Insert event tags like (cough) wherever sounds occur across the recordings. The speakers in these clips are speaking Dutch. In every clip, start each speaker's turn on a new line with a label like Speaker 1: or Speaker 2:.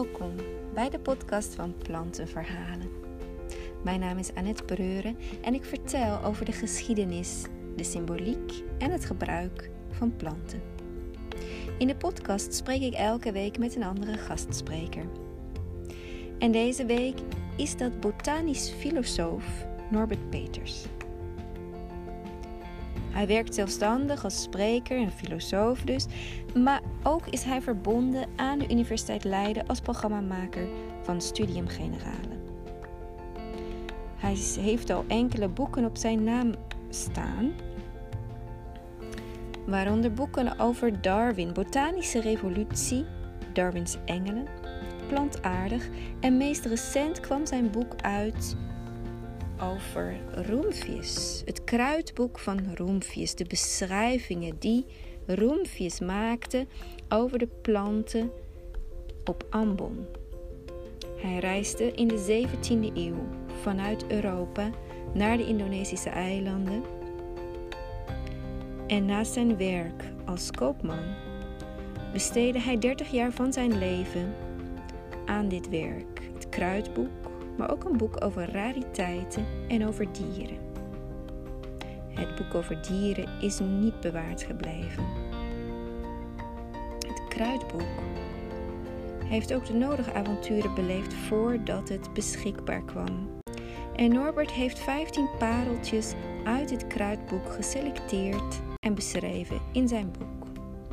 Speaker 1: Welkom bij de podcast van Plantenverhalen. Mijn naam is Annette Breuren en ik vertel over de geschiedenis, de symboliek en het gebruik van planten. In de podcast spreek ik elke week met een andere gastspreker. En deze week is dat botanisch filosoof Norbert Peters. Hij werkt zelfstandig als spreker en filosoof dus, maar ook is hij verbonden aan de Universiteit Leiden als programmamaker van Studium Generale. Hij heeft al enkele boeken op zijn naam staan, waaronder boeken over Darwin, botanische revolutie, Darwins engelen, plantaardig en meest recent kwam zijn boek uit over Roemfius. Het kruidboek van Roemfius. De beschrijvingen die Roemfius maakte over de planten op Ambon. Hij reisde in de 17e eeuw vanuit Europa naar de Indonesische eilanden. En na zijn werk als koopman besteedde hij 30 jaar van zijn leven aan dit werk, het kruidboek maar ook een boek over rariteiten en over dieren. Het boek over dieren is niet bewaard gebleven. Het kruidboek heeft ook de nodige avonturen beleefd voordat het beschikbaar kwam. En Norbert heeft 15 pareltjes uit het kruidboek geselecteerd en beschreven in zijn boek.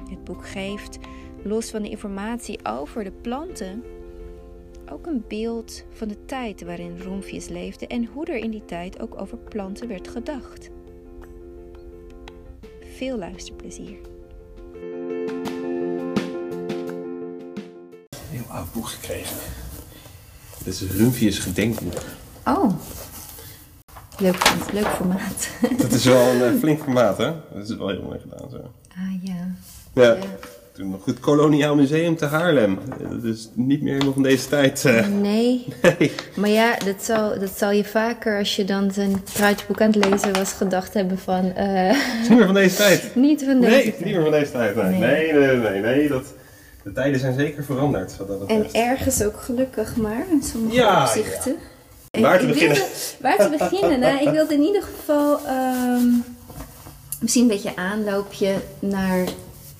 Speaker 1: Het boek geeft, los van de informatie over de planten, ook een beeld van de tijd waarin Roemfius leefde en hoe er in die tijd ook over planten werd gedacht. Veel luisterplezier.
Speaker 2: Een heel oud boek gekregen. Dit is Rumphius gedenkboek.
Speaker 1: Oh, leuk, leuk formaat.
Speaker 2: Dat is wel een uh, flink formaat, hè? Dat is wel heel mooi gedaan zo.
Speaker 1: Ah ja.
Speaker 2: Ja. ja. Toen nog het Koloniaal Museum te Haarlem. Dat is niet meer helemaal van deze tijd. Uh.
Speaker 1: Nee. (laughs) nee. Maar ja, dat zal, dat zal je vaker als je dan zijn truitboek aan het lezen was gedacht hebben van... Uh...
Speaker 2: Niet meer van deze tijd. (laughs)
Speaker 1: niet van deze
Speaker 2: nee,
Speaker 1: tijd.
Speaker 2: niet meer van deze tijd. Nee, nee, nee, nee. nee, dat, de tijden zijn zeker veranderd. Dat
Speaker 1: en ergens ook gelukkig maar, in sommige
Speaker 2: ja,
Speaker 1: opzichten.
Speaker 2: Ja. Waar te beginnen?
Speaker 1: Wilde, waar te beginnen? nou, ik wilde in ieder geval um, misschien een beetje aanloopje naar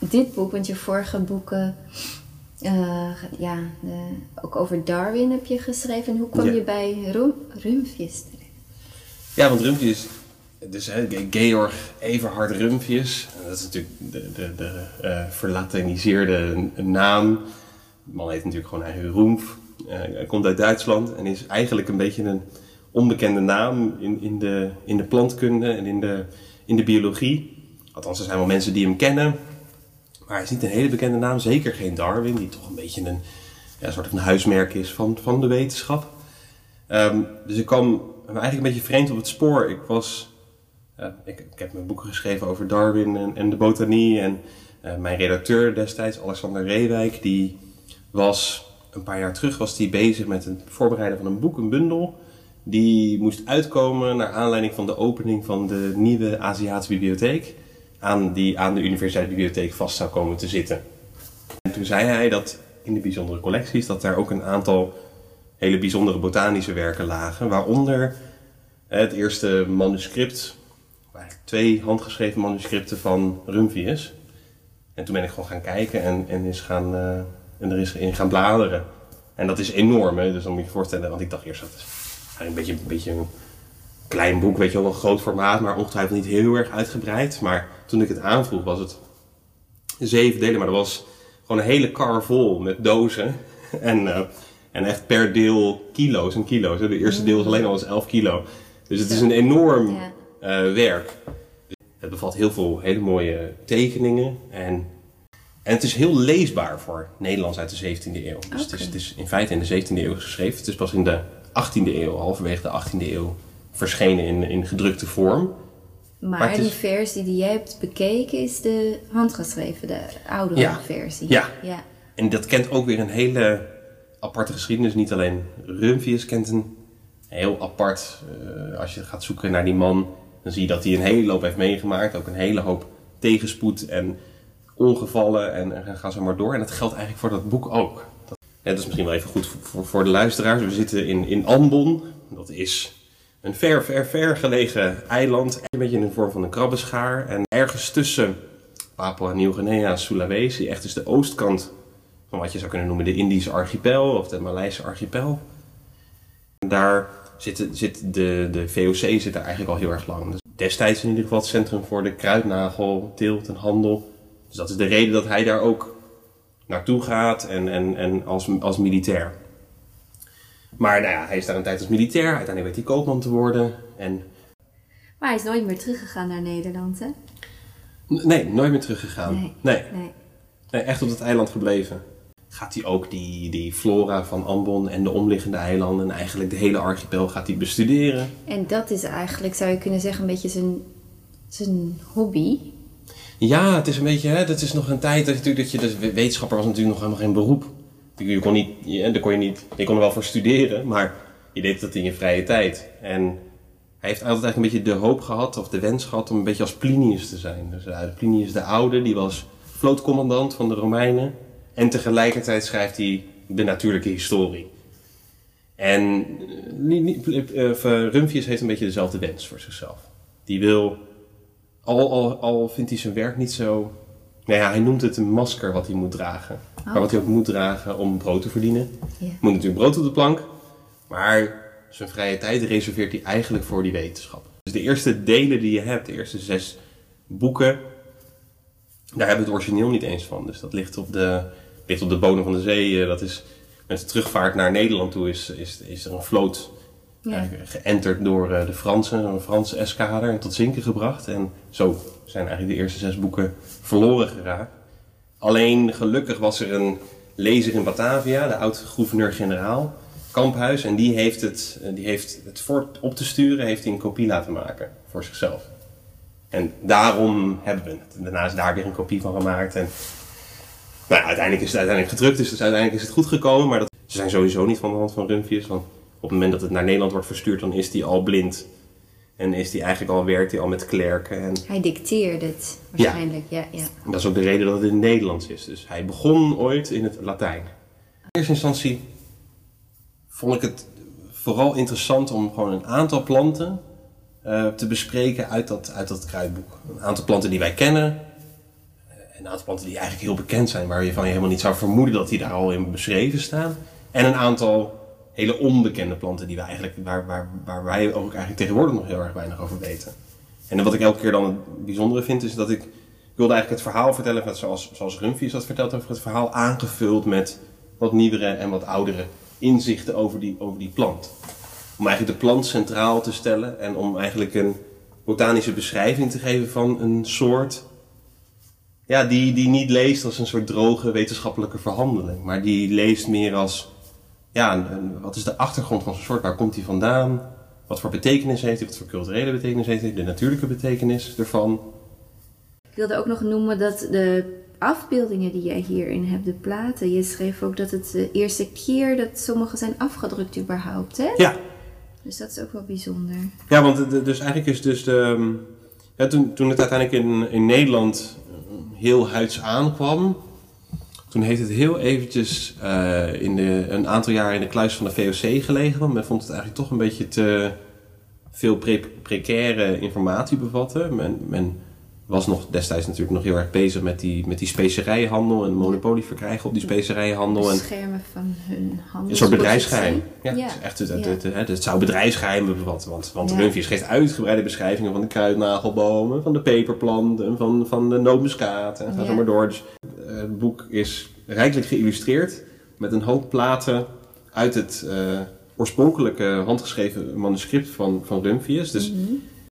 Speaker 1: dit boek, want je vorige boeken, uh, ja, de, ook over Darwin heb je geschreven. En hoe kwam
Speaker 2: Ja.
Speaker 1: je bij Rum, terecht?
Speaker 2: Ja, want Rumphius, dus hè, Georg Everhard Rumphius, dat is natuurlijk de, de, de eh, verlatiniseerde naam. De man heet natuurlijk gewoon eigen Roemf. Eh, hij komt uit Duitsland en is eigenlijk een beetje een onbekende naam in, in, de, in de plantkunde en in de, in de biologie. Althans, er zijn wel mensen die hem kennen. Maar hij is niet een hele bekende naam, zeker geen Darwin, die toch een beetje een ja, soort van huismerk is van, van de wetenschap. Ehm, dus ik kwam eigenlijk een beetje vreemd op het spoor. Ik, was, eh, ik, ik heb mijn boeken geschreven over Darwin en, en de botanie. En eh, mijn redacteur destijds, Alexander Reewijk, die was een paar jaar terug was die bezig met het voorbereiden van een boek, een bundel. Die moest uitkomen naar aanleiding van de opening van de nieuwe Aziatische bibliotheek. Aan, die aan de Universiteitsbibliotheek vast zou komen te zitten. En toen zei hij dat in de bijzondere collecties dat daar ook een aantal hele bijzondere botanische werken lagen. Waaronder het eerste manuscript, twee handgeschreven manuscripten van Rumphius. En toen ben ik gewoon gaan kijken en, en, is gaan, uh, en er is in gaan bladeren. En dat is enorm, hè? dus dan moet je je voorstellen, want ik dacht eerst dat is een beetje, een beetje klein boek, weet je wel, een groot formaat, maar ongetwijfeld niet heel erg uitgebreid. Maar toen ik het aanvroeg was het zeven delen, maar dat was gewoon een hele kar vol met dozen. (laughs) En, uh, en echt per deel kilo's en kilo's. De eerste deel is alleen al eens 11 kilo. Dus het is een enorm uh, werk. Het bevat heel veel hele mooie tekeningen. En, en het is heel leesbaar voor Nederlands uit de 17e eeuw. Dus okay. het, is, het is in feite in de 17e eeuw geschreven. Het is pas in de 18e eeuw, halverwege de 18e eeuw, verschenen in, in gedrukte vorm.
Speaker 1: Maar, maar is... die versie die jij hebt bekeken is de handgeschreven, de oudere
Speaker 2: ja.
Speaker 1: versie.
Speaker 2: Ja.
Speaker 1: ja.
Speaker 2: En dat kent ook weer een hele aparte geschiedenis. Niet alleen Rumphius kent een heel apart, uh, als je gaat zoeken naar die man, dan zie je dat hij een hele hoop heeft meegemaakt. Ook een hele hoop tegenspoed en ongevallen en, en gaan zo maar door. En dat geldt eigenlijk voor dat boek ook. Ja, dat is misschien wel even goed voor, voor de luisteraars. We zitten in, in Ambon. Dat is een ver, ver, ver gelegen eiland. Een beetje in de vorm van een krabbenschaar. En ergens tussen Papua Nieuw-Guinea en Sulawesi, echt dus de oostkant van wat je zou kunnen noemen de Indische archipel of de Maleise archipel. Daar zit, zit de, de VOC zit daar eigenlijk al heel erg lang. Dus destijds in ieder geval het centrum voor de kruidnagel, teelt en handel. Dus dat is de reden dat hij daar ook naartoe gaat en, en, en als, als militair. Maar nou ja, hij is daar een tijd als militair. Uiteindelijk weet hij koopman te worden. En...
Speaker 1: Maar hij is nooit meer teruggegaan naar Nederland, hè?
Speaker 2: Nee, nooit meer teruggegaan.
Speaker 1: Nee.
Speaker 2: Nee.
Speaker 1: Nee.
Speaker 2: nee. echt op het eiland gebleven. Gaat hij ook die, die flora van Ambon en de omliggende eilanden... en eigenlijk de hele archipel gaat hij bestuderen.
Speaker 1: En dat is eigenlijk, zou je kunnen zeggen, een beetje zijn, zijn hobby.
Speaker 2: Ja, het is een beetje, hè, dat is nog een tijd dat je, natuurlijk- dat je, dus wetenschapper was natuurlijk nog helemaal geen beroep. Je kon niet, je, kon je niet, je kon er wel voor studeren, maar je deed dat in je vrije tijd. En hij heeft altijd eigenlijk een beetje de hoop gehad, of de wens gehad, om een beetje als Plinius te zijn. Dus uh, Plinius de Oude, die was vlootcommandant van de Romeinen. En tegelijkertijd schrijft hij de natuurlijke historie. En eh, eh, eh, Rumphius heeft een beetje dezelfde wens voor zichzelf. Die wil al, al, al vindt hij zijn werk niet zo. Nou ja, hij noemt het een masker wat hij moet dragen. Maar wat hij ook moet dragen om brood te verdienen.
Speaker 1: Ja.
Speaker 2: Moet natuurlijk brood op de plank. Maar zijn vrije tijd reserveert hij eigenlijk voor die wetenschap. Dus de eerste delen die je hebt, de eerste zes boeken, daar hebben we het origineel niet eens van. Dus dat ligt op de, ligt op de bodem van de zee. Eh, Dat is, met de terugvaart naar Nederland toe is, is, is er een vloot
Speaker 1: Ja.
Speaker 2: geënterd door eh, de Fransen, een Franse eskader en tot zinken gebracht. En zo zijn eigenlijk de eerste zes boeken verloren geraakt. Alleen gelukkig was er een lezer in Batavia, de oud-gouverneur-generaal, Kamphuis. En die heeft het, eh, die heeft het het op te sturen, heeft hij een kopie laten maken voor zichzelf. En daarom hebben we het. Daarna is daar weer een kopie van gemaakt. En nou, uiteindelijk is het uiteindelijk gedrukt, dus, uiteindelijk is het goed gekomen. Maar dat, ze zijn sowieso niet van de hand van. Want op het moment dat het naar Nederland wordt verstuurd, dan is hij al blind. En is hij eigenlijk al, werkt hij al met klerken. En
Speaker 1: Hij dicteerde het waarschijnlijk, ja. ja,
Speaker 2: dat is ook de reden dat het in het Nederlands is. Dus hij begon ooit in het Latijn. In eerste instantie vond ik het vooral interessant om gewoon een aantal planten eh, te bespreken uit dat, uit dat kruidboek. Een aantal planten die wij kennen. eh, En een aantal planten die eigenlijk heel bekend zijn, waar je van je helemaal niet zou vermoeden dat die daar al in beschreven staan. En een aantal hele onbekende planten die we eigenlijk, waar, waar, waar wij ook eigenlijk tegenwoordig nog heel erg weinig over weten. En wat ik elke keer dan het bijzondere vind, is dat ik, ik wilde eigenlijk het verhaal vertellen, zoals, zoals Rumphius dat vertelt over het verhaal, aangevuld met wat nieuwere en wat oudere inzichten over die, over die plant. Om eigenlijk de plant centraal te stellen en om eigenlijk een botanische beschrijving te geven van een soort ja, die, die niet leest als een soort droge wetenschappelijke verhandeling, maar die leest meer als, ja, een- een- wat is de achtergrond van zo'n soort, waar komt die vandaan, wat voor betekenis heeft hij, wat voor culturele betekenis heeft hij, de natuurlijke betekenis ervan.
Speaker 1: Ik wilde ook nog noemen dat de afbeeldingen die jij hierin hebt, de platen, je schreef ook dat het de eerste keer dat sommige zijn afgedrukt überhaupt, hè?
Speaker 2: Ja,
Speaker 1: Dus dat is ook wel bijzonder.
Speaker 2: ja want de- dus eigenlijk is dus de, ja, toen, toen het uiteindelijk in, in Nederland heel huids aankwam, toen heeft het heel eventjes eh, in de, een aantal jaar in de kluis van de VOC gelegen. Want men vond het eigenlijk toch een beetje te veel pre precaire informatie bevatten. Men, men was nog destijds natuurlijk nog heel erg bezig met die, met die specerijenhandel en monopolie verkrijgen op die specerijenhandel. En
Speaker 1: Beschermen van hun handel.
Speaker 2: een soort bedrijfsgeheim. Ja,
Speaker 1: Ja.
Speaker 2: Het, echt, het, het, het, het, het zou bedrijfsgeheimen bevatten. Want, want
Speaker 1: Ja.
Speaker 2: Geeft uitgebreide beschrijvingen van de kruidnagelbomen, van de peperplanten, van, van de nootmuskaat en ga
Speaker 1: Ja.
Speaker 2: zo maar door. Dus, eh, het boek is rijkelijk geïllustreerd met een hoop platen uit het eh, oorspronkelijke handgeschreven manuscript van, van Rumphius. Dus
Speaker 1: Mhm.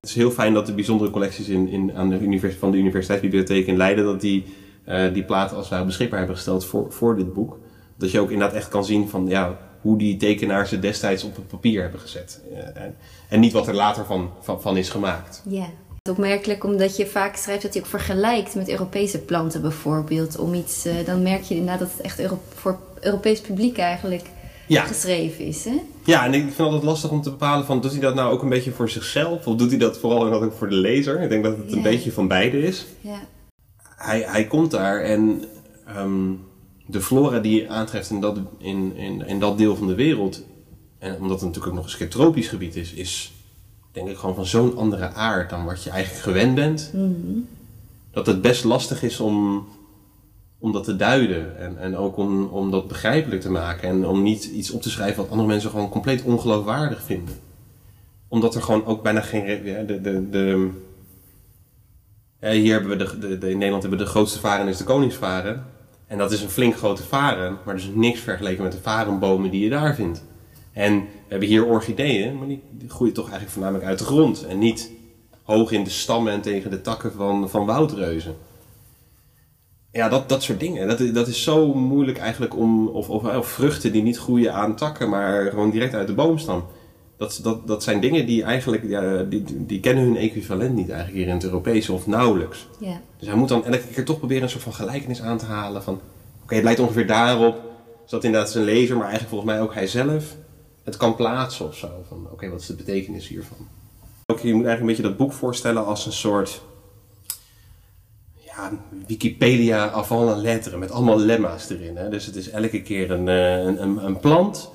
Speaker 2: Het is heel fijn dat de bijzondere collecties in, in, aan de univers van de Universiteitsbibliotheek in Leiden, dat die eh, die platen als beschikbaar hebben gesteld voor, voor dit boek. Dat je ook inderdaad echt kan zien van ja, hoe die tekenaars het destijds op het papier hebben gezet. Eh, en, en niet wat er later van, van, is gemaakt.
Speaker 1: Ja. Is opmerkelijk omdat je vaak schrijft dat hij ook vergelijkt met Europese planten bijvoorbeeld. Om iets, eh, dan merk je inderdaad dat het echt Euro- voor Europees publiek eigenlijk
Speaker 2: Ja.
Speaker 1: geschreven is. Hè?
Speaker 2: Ja, en ik vind het altijd lastig om te bepalen van doet hij dat nou ook een beetje voor zichzelf of doet hij dat vooral inderdaad ook voor de lezer? Ik denk dat het een beetje van beide is.
Speaker 1: Ja.
Speaker 2: hij, hij komt daar en ehm, de flora die je aantreft in dat, in, in, in dat deel van de wereld, en omdat het natuurlijk ook nog eens een keer tropisch gebied is, is denk ik gewoon van zo'n andere aard dan wat je eigenlijk gewend bent. Dat het best lastig is om, om dat te duiden. En, en ook om, om dat begrijpelijk te maken. En om niet iets op te schrijven wat andere mensen gewoon compleet ongeloofwaardig vinden. Omdat er gewoon ook bijna geen. Ja, de, de, hier hebben we de, de, de- in Nederland hebben we de grootste varen is de koningsvaren. En dat is een flink grote varen, maar dus niks vergeleken met de varenbomen die je daar vindt. En we hebben hier orchideeën, maar die, die groeien toch eigenlijk voornamelijk uit de grond. En niet hoog in de stammen en tegen de takken van, van woudreuzen. Ja, dat, dat soort dingen. Dat, is- dat is zo moeilijk eigenlijk om... Of, of, of vruchten die niet groeien aan takken, maar gewoon direct uit de boomstam. Dat, dat, dat zijn dingen die eigenlijk... Ja, die, die kennen hun equivalent niet eigenlijk hier in het Europese of nauwelijks.
Speaker 1: Ja.
Speaker 2: Dus hij moet dan elke keer toch proberen een soort van gelijkenis aan te halen van... Oké, het lijkt ongeveer daarop. Zodat inderdaad zijn lezer, maar eigenlijk volgens mij ook hij zelf... het kan plaatsen of zo. Van oké, wat is de betekenis hiervan? Ook, je moet eigenlijk een beetje dat boek voorstellen als een soort... Ja, Wikipedia avant la lettre met allemaal lemma's erin. Hè? Dus het is elke keer een, eh, een, een, plant.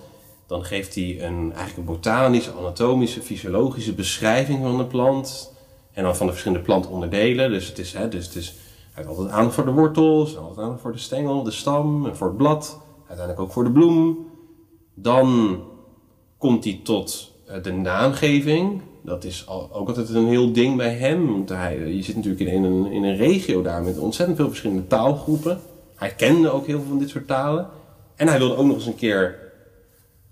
Speaker 2: Dan geeft hij een, eigenlijk een botanische, anatomische, fysiologische beschrijving van de plant. En dan van de verschillende plantonderdelen. Dus het is, hè, dus het is hij heeft altijd aandacht voor de wortels, altijd aandacht voor de stengel, de stam en voor het blad. Uiteindelijk ook voor de bloem. Dan komt hij tot eh, de naamgeving. Dat is al, ook altijd een heel ding bij hem. Want hij, je zit natuurlijk in een, in een regio daar met ontzettend veel verschillende taalgroepen. Hij kende ook heel veel van dit soort talen. En hij wilde ook nog eens een keer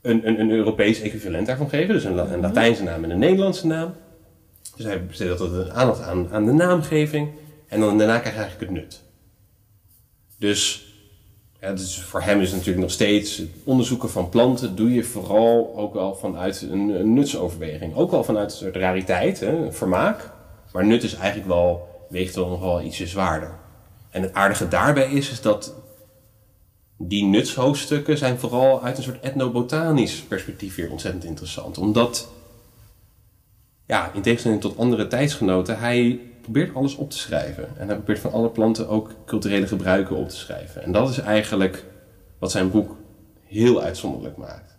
Speaker 2: een, een, een Europees equivalent daarvan geven. Dus een, een Latijnse naam en een Nederlandse naam. Dus hij besteedt altijd een aandacht aan, aan de naamgeving. En dan daarna krijg je eigenlijk het nut. Dus, dus voor hem is natuurlijk nog steeds onderzoeken van planten doe je vooral ook wel vanuit een, nutsoverweging. Ook wel vanuit een soort rariteit, hè, vermaak. Maar nut is eigenlijk wel, weegt wel nog wel ietsje zwaarder. En het aardige daarbij is, is dat die nutshoofdstukken zijn vooral uit een soort etnobotanisch perspectief weer ontzettend interessant. Omdat, ja, in tegenstelling tot andere tijdsgenoten, hij probeert alles op te schrijven. En hij probeert van alle planten ook culturele gebruiken op te schrijven. En dat is eigenlijk wat zijn boek heel uitzonderlijk maakt.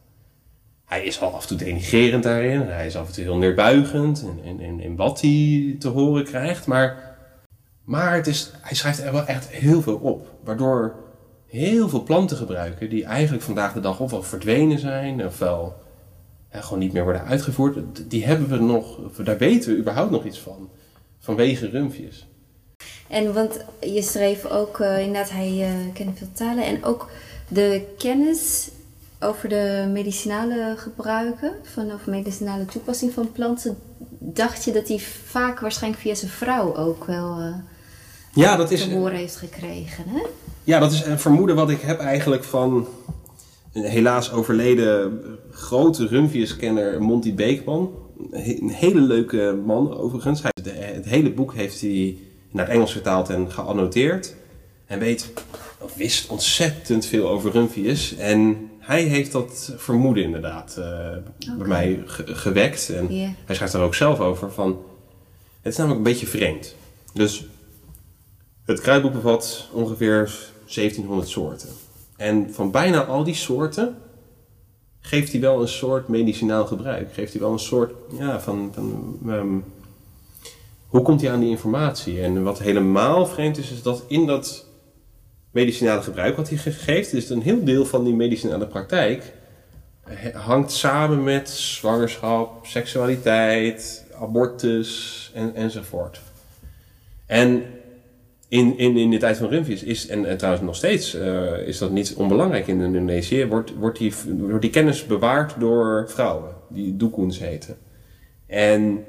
Speaker 2: Hij is al af en toe denigerend daarin. Hij is af en toe heel neerbuigend in, in, wat hij te horen krijgt. Maar, maar het is, hij schrijft er wel echt heel veel op. Waardoor heel veel planten gebruiken die eigenlijk vandaag de dag ofwel verdwenen zijn, ofwel ja, gewoon niet meer worden uitgevoerd. Die hebben we nog, daar weten we überhaupt nog iets van. Vanwege rumpjes.
Speaker 1: En want je schreef ook eh, inderdaad, hij eh kende veel talen. En ook de kennis over de medicinale gebruiken, van, of medicinale toepassing van planten. Dacht je dat hij vaak waarschijnlijk via zijn vrouw ook wel eh
Speaker 2: Ja, dat is,
Speaker 1: te horen heeft gekregen, hè?
Speaker 2: ja, dat is een vermoeden wat ik heb eigenlijk van een helaas overleden grote rumpjeskenner Monty Beekman. Een hele leuke man overigens. Hij, de- het hele boek heeft hij naar het Engels vertaald en geannoteerd. En weet, of wist ontzettend veel over rumpjes. En hij heeft dat vermoeden inderdaad eh, bij mij ge- gewekt. En hij schrijft daar ook zelf over van... Het is namelijk een beetje vreemd. Dus het kruidboek bevat ongeveer 1700 soorten. En van bijna al die soorten geeft hij wel een soort medicinaal gebruik. Geeft hij wel een soort, ja, van... ehm, hoe komt hij aan die informatie? En wat helemaal vreemd is, is dat in dat medicinale gebruik wat hij ge- geeft, is een heel deel van die medicinale praktijk hangt samen met zwangerschap, seksualiteit, abortus en, enzovoort. En in, in, in de tijd van Rumpjes is, en, en trouwens nog steeds eh, is dat niet onbelangrijk in Indonesië, wordt, wordt, die, wordt die kennis bewaard door vrouwen, die doekoens heten. En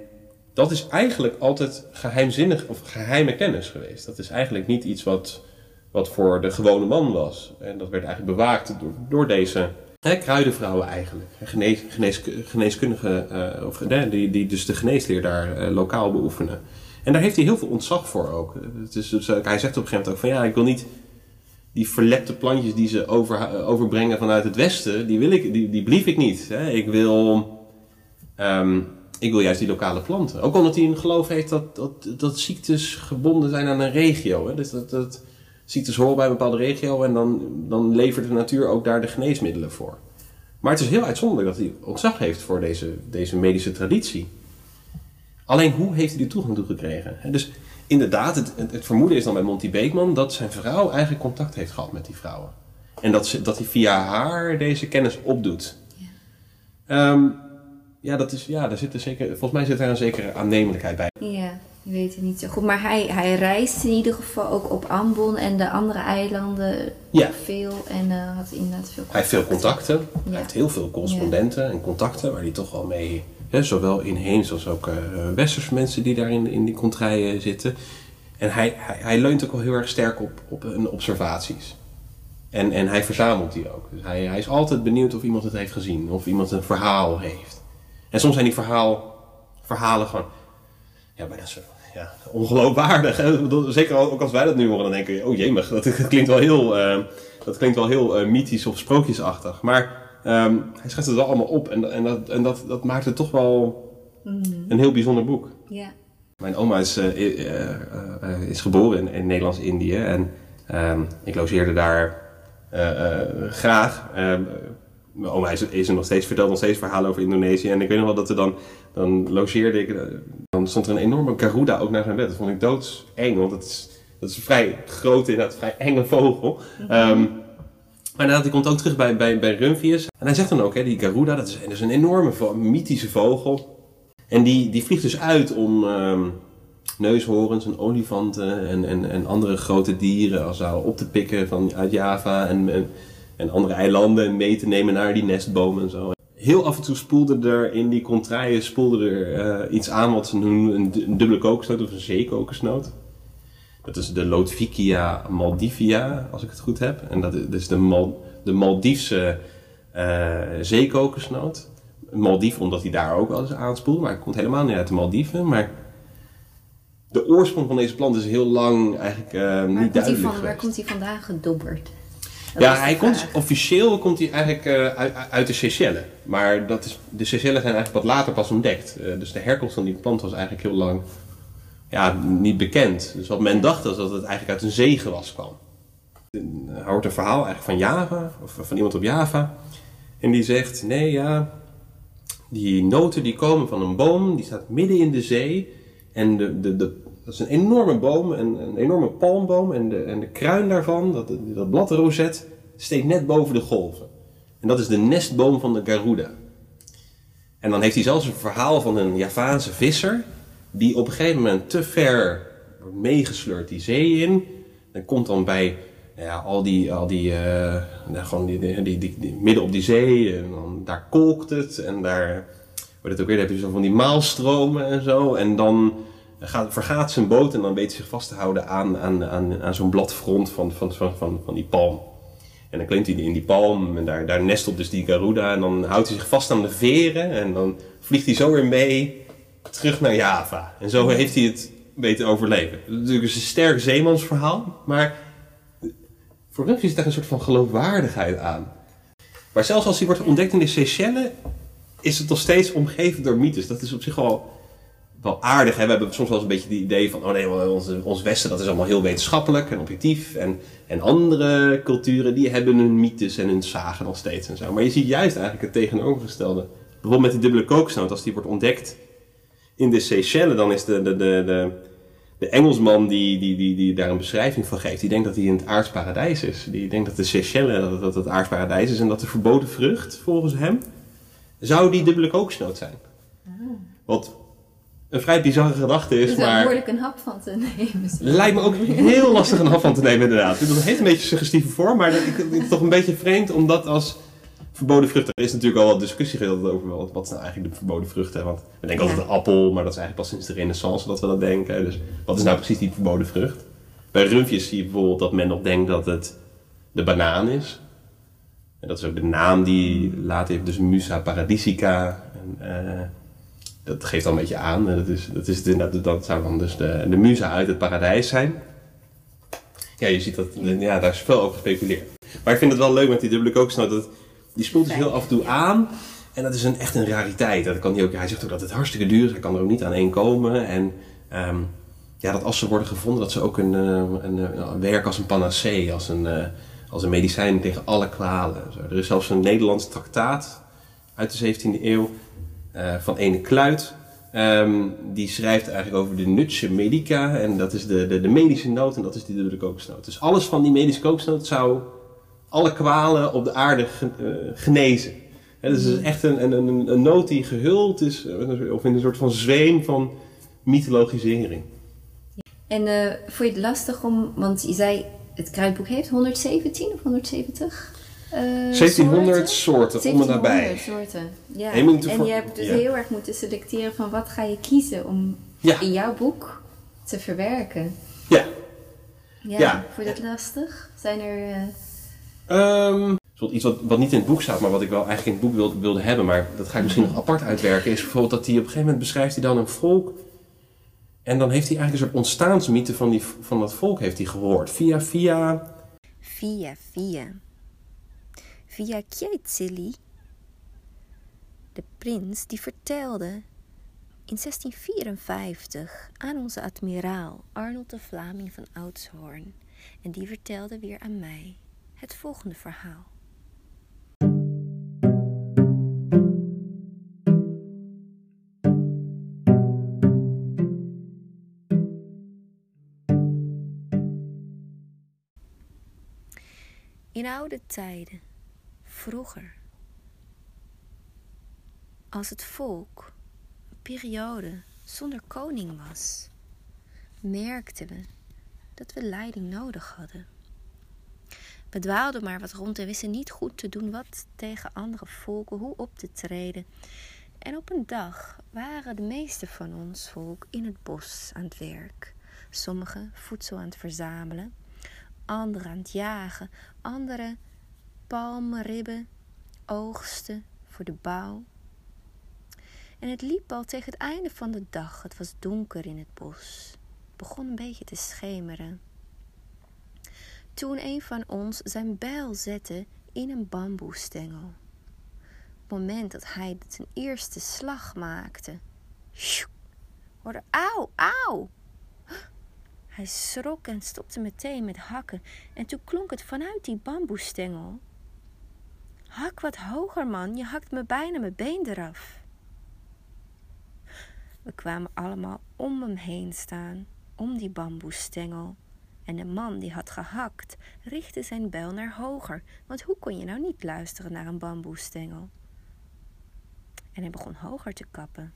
Speaker 2: dat is eigenlijk altijd geheimzinnig of geheime kennis geweest. Dat is eigenlijk niet iets wat, wat voor de gewone man was. En dat werd eigenlijk bewaakt door, door deze kruidenvrouwen eigenlijk. Genees, genees, geneeskundigen, eh, of, die, die dus de geneesleer daar eh, lokaal beoefenen. En daar heeft hij heel veel ontzag voor ook. Het is, dus, hij zegt op een gegeven moment ook van ja, ik wil niet die verlepte plantjes die ze over, overbrengen vanuit het westen, die, wil ik, die, die blief ik niet. Hè. Ik, wil, ehm, ik wil juist die lokale planten. Ook omdat hij een geloof heeft dat, dat, dat ziektes gebonden zijn aan een regio. Hè. Dus dat, dat ziektes horen bij een bepaalde regio en dan, dan levert de natuur ook daar de geneesmiddelen voor. Maar het is heel uitzonderlijk dat hij ontzag heeft voor deze, deze medische traditie. Alleen hoe heeft hij die toegang toe gekregen? Dus inderdaad, het, het, het vermoeden is dan bij Monty Beekman dat zijn vrouw eigenlijk contact heeft gehad met die vrouwen. En dat, ze, dat hij via haar deze kennis opdoet.
Speaker 1: Ja.
Speaker 2: Ehm, ja, dat is, ja, daar zit er zeker, volgens mij zit daar een zekere aannemelijkheid bij.
Speaker 1: Ja, je weet het niet zo goed. Maar hij, hij reist in ieder geval ook op Ambon en de andere eilanden
Speaker 2: Ja.
Speaker 1: veel. En eh, had inderdaad veel
Speaker 2: Hij heeft veel contacten,
Speaker 1: Ja.
Speaker 2: hij heeft heel veel correspondenten en contacten waar hij toch wel mee, zowel inheems als ook eh westerse mensen die daar in, die contraien zitten. En hij, hij, hij leunt ook wel heel erg sterk op, op observaties. En, en hij verzamelt die ook. Dus hij, hij is altijd benieuwd of iemand het heeft gezien, of iemand een verhaal heeft. En soms zijn die verhaal, verhalen gewoon, ja, bijna zo, ja, ongeloofwaardig. Zeker ook als wij dat nu horen, dan denken we, oh jemig, dat, dat klinkt wel heel, eh, dat klinkt wel heel eh, mythisch of sprookjesachtig. Maar ehm, hij schrijft het wel allemaal op en, en, dat, en dat, dat maakt het toch wel een heel bijzonder boek. Mijn oma is, is geboren in, in Nederlands-Indië en ik logeerde daar graag. Mijn oma is, is er nog steeds, vertelt nog steeds verhalen over Indonesië. En ik weet nog wel dat er dan, dan logeerde ik, dan stond er een enorme garuda ook naar zijn bed. Dat vond ik doodseng, want dat is, dat is een vrij grote, inderdaad vrij enge vogel. Ehm, maar inderdaad, komt ook terug bij, bij, bij Rumphius. En hij zegt dan ook, hè, die garuda, dat is, een enorme, mythische vogel. En die, die vliegt dus uit om ehm, neushoorns en olifanten en, en, en andere grote dieren als zou op te pikken van, uit Java en, en, andere eilanden en mee te nemen naar die nestbomen en zo. Heel af en toe spoelde er in die contraien spoelde er eh, iets aan wat ze noemen een dubbele kokosnoot of een zeekokosnoot. Dat is de Lotvikia maldivia, als ik het goed heb. En dat is de, Mal, de Maldiefse eh zeekokosnoot. Maldief, omdat hij daar ook wel eens aanspoelt, maar het komt helemaal niet uit de Maldiven. Maar de oorsprong van deze plant is heel lang eigenlijk
Speaker 1: Waar,
Speaker 2: niet
Speaker 1: komt hij
Speaker 2: duidelijk
Speaker 1: van, waar komt hij vandaan gedobberd? Dat
Speaker 2: Ja, hij komt, officieel komt hij eigenlijk eh, uit, uit de Seychelles. Maar dat is, de Seychelles zijn eigenlijk wat later pas ontdekt. Dus de herkomst van die plant was eigenlijk heel lang ja, niet bekend. Dus wat men dacht was dat het eigenlijk uit een zeegewas kwam. Hij hoort een verhaal eigenlijk van Java, of van iemand op Java. En die zegt, nee ja, die noten die komen van een boom, die staat midden in de zee. En de, de, de, dat is een enorme boom, een, een enorme palmboom. En de, en de kruin daarvan, dat, dat bladrozet, steekt net boven de golven. En dat is de nestboom van de Garuda. En dan heeft hij zelfs een verhaal van een Javaanse visser. Die op een gegeven moment te ver wordt meegesleurd die zee in. En komt dan bij nou ja, al die, al die, eh, nou, gewoon die, die, die- die- midden op die zee. En dan, daar kolkt het. En daar wordt het ook weer, dan heb je zo van die maalstromen en zo. En dan gaat, vergaat zijn boot en dan weet hij zich vast te houden aan, aan, aan, aan zo'n bladfront van, van, van, van, van die palm. En dan klimt hij in die palm en daar, daar nestelt dus die Garuda. En dan houdt hij zich vast aan de veren en dan vliegt hij zo weer mee terug naar Java. En zo heeft hij het weten overleven. Natuurlijk is het een sterk zeemansverhaal, maar voor Rumpje zit daar een soort van geloofwaardigheid aan. Maar zelfs als hij wordt ontdekt in de Seychelles, is het nog steeds omgeven door mythes. Dat is op zich wel, wel aardig. Hè? We hebben soms wel eens een beetje het idee van, oh nee, ons, ons Westen dat is allemaal heel wetenschappelijk en objectief. En, en andere culturen die hebben hun mythes en hun zagen nog steeds en zo. Maar je ziet juist eigenlijk het tegenovergestelde. Bijvoorbeeld met die dubbele kokosnoot, als die wordt ontdekt in de Seychelles, dan is de, de, de, de, de Engelsman die, die, die, die daar een beschrijving van geeft, die denkt dat hij in het aardsparadijs is. Die denkt dat de Seychelles dat, dat het aardsparadijs is en dat de verboden vrucht, volgens hem, zou die dubbele kokosnoot zijn. Wat een vrij bizarre gedachte is,
Speaker 1: Dus daar
Speaker 2: maar
Speaker 1: behoorlijk een hap van te nemen.
Speaker 2: lijkt me ook heel lastig een hap van te nemen inderdaad. Het heeft een beetje suggestieve vorm, maar het is toch een beetje vreemd om dat als verboden vrucht. Er is natuurlijk al wat discussie gedeeld over wat, wat nou eigenlijk de verboden vruchten. Want we denken altijd een appel, maar dat is eigenlijk pas sinds de renaissance dat we dat denken. Dus wat is nou precies die verboden vrucht? Bij rumpjes zie je bijvoorbeeld dat men nog denkt dat het de banaan is. En dat is ook de naam die later heeft, dus Musa paradisica. En, eh, dat geeft al een beetje aan. Dat, is, dat, is de, dat, zou dan dus de, de muza uit het paradijs zijn. Ja, je ziet dat, ja, daar is veel over gespeculeerd. Maar ik vind het wel leuk met die dubbele kokosnoot. Dat, die spoelt dus heel af en toe aan. En dat is een, echt een rariteit. Dat kan hij, ook, hij zegt ook dat het hartstikke duur is. Hij kan er ook niet aan één komen. En ehm, ja, dat als ze worden gevonden, dat ze ook een, uh, een, een werk als een panacee, als een, uh, als een medicijn tegen alle kwalen. Zo. Er is zelfs een Nederlands traktaat uit de 17e eeuw uh, van ene Kluit. Um, die schrijft eigenlijk over de nutje medica. En dat is de, de, de medische noot en dat is die dode kokosnoot. Dus alles van die medische kokosnoot zou alle kwalen op de aarde genezen. He, dus het is echt een, een, een, een noot die gehuld is, of in een soort van zweem van mythologisering.
Speaker 1: En uh, vond je het lastig om, want je zei het kruidboek heeft 117 of 170?
Speaker 2: Uh, 1700 soorten, soorten om en nabij.
Speaker 1: soorten, ja. En je hebt dus ja. heel erg moeten selecteren van wat ga je kiezen om ja. in jouw boek te verwerken.
Speaker 2: Ja.
Speaker 1: Ja, ja. vond je dat lastig? Zijn er...
Speaker 2: Uh... Um, iets wat, wat niet in het boek staat, maar wat ik wel eigenlijk in het boek wilde, wilde hebben, maar dat ga ik misschien nog apart uitwerken, is bijvoorbeeld dat hij op een gegeven moment beschrijft hij dan een volk en dan heeft hij eigenlijk een soort ontstaansmythe van, die, van dat volk heeft hij gehoord. Via, via...
Speaker 1: Via, via. Via Kietzili, de prins, die vertelde in 1654 aan onze admiraal Arnold de Vlaming van Oudshoorn. En die vertelde weer aan mij het volgende verhaal. In oude tijden, vroeger, als het volk een periode zonder koning was, merkten we dat we leiding nodig hadden. We dwaalden maar wat rond en wisten niet goed te doen wat tegen andere volken, hoe op te treden. En op een dag waren de meeste van ons volk in het bos aan het werk. Sommigen voedsel aan het verzamelen, anderen aan het jagen, anderen palmen, ribben, oogsten voor de bouw. En het liep al tegen het einde van de dag. Het was donker in het bos. Het begon een beetje te schemeren. Toen een van ons zijn bijl zette in een bamboestengel. Op het moment dat hij zijn eerste slag maakte, hoorde auw, auw, hij schrok en stopte meteen met hakken en toen klonk het vanuit die bamboestengel. Hak wat hoger, man, je hakt me bijna mijn been eraf. We kwamen allemaal om hem heen staan, om die bamboestengel. En de man die had gehakt, richtte zijn bel naar hoger, want hoe kon je nou niet luisteren naar een bamboestengel? En hij begon hoger te kappen.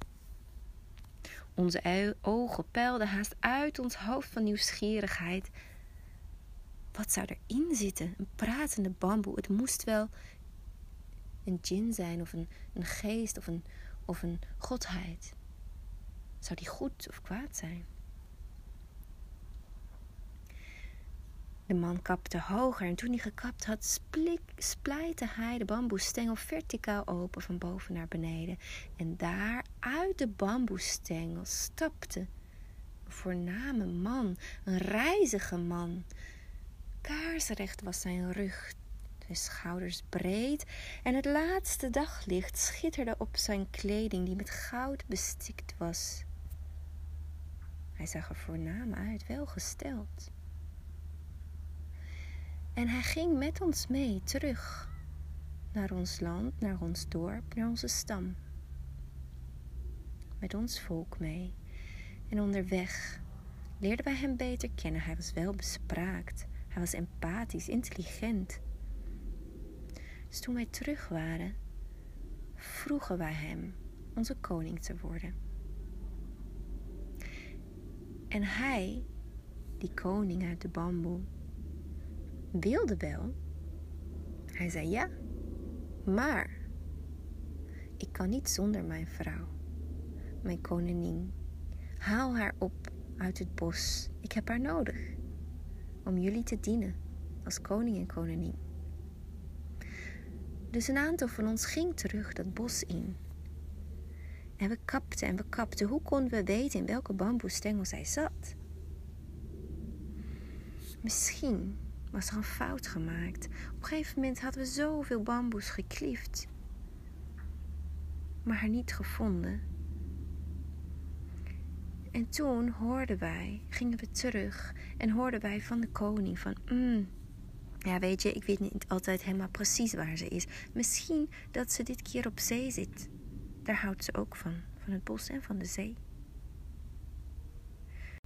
Speaker 1: Onze ogen peilden haast uit ons hoofd van nieuwsgierigheid. Wat zou erin zitten? Een pratende bamboe. Het moest wel een djinn zijn, of een, een geest, of een, of een godheid. Zou die goed of kwaad zijn? De man kapte hoger en toen hij gekapt had, splijtte hij de bamboestengel verticaal open van boven naar beneden. En daar uit de bamboestengel stapte een voorname man, een reizige man. Kaarsrecht was zijn rug, zijn schouders breed en het laatste daglicht schitterde op zijn kleding die met goud bestikt was. Hij zag er voornaam uit, welgesteld. En hij ging met ons mee terug naar ons land, naar ons dorp, naar onze stam. Met ons volk mee. En onderweg leerden wij hem beter kennen. Hij was wel bespraakt. Hij was empathisch, intelligent. Dus toen wij terug waren, vroegen wij hem onze koning te worden. En hij, die koning uit de bamboe, wilde wel. Hij zei ja, maar ik kan niet zonder mijn vrouw, mijn koningin. Haal haar op uit het bos. Ik heb haar nodig om jullie te dienen als koning en koningin. Dus een aantal van ons ging terug dat bos in. En we kapten en we kapten. Hoe konden we weten in welke bamboestengel zij zat? Misschien was er een fout gemaakt. Op een gegeven moment hadden we zoveel bamboes gekliefd, maar haar niet gevonden. En toen hoorden wij, gingen we terug en hoorden wij van de koning van, mm, ja weet je, ik weet niet altijd helemaal precies waar ze is. Misschien dat ze dit keer op zee zit. Daar houdt ze ook van, van het bos en van de zee.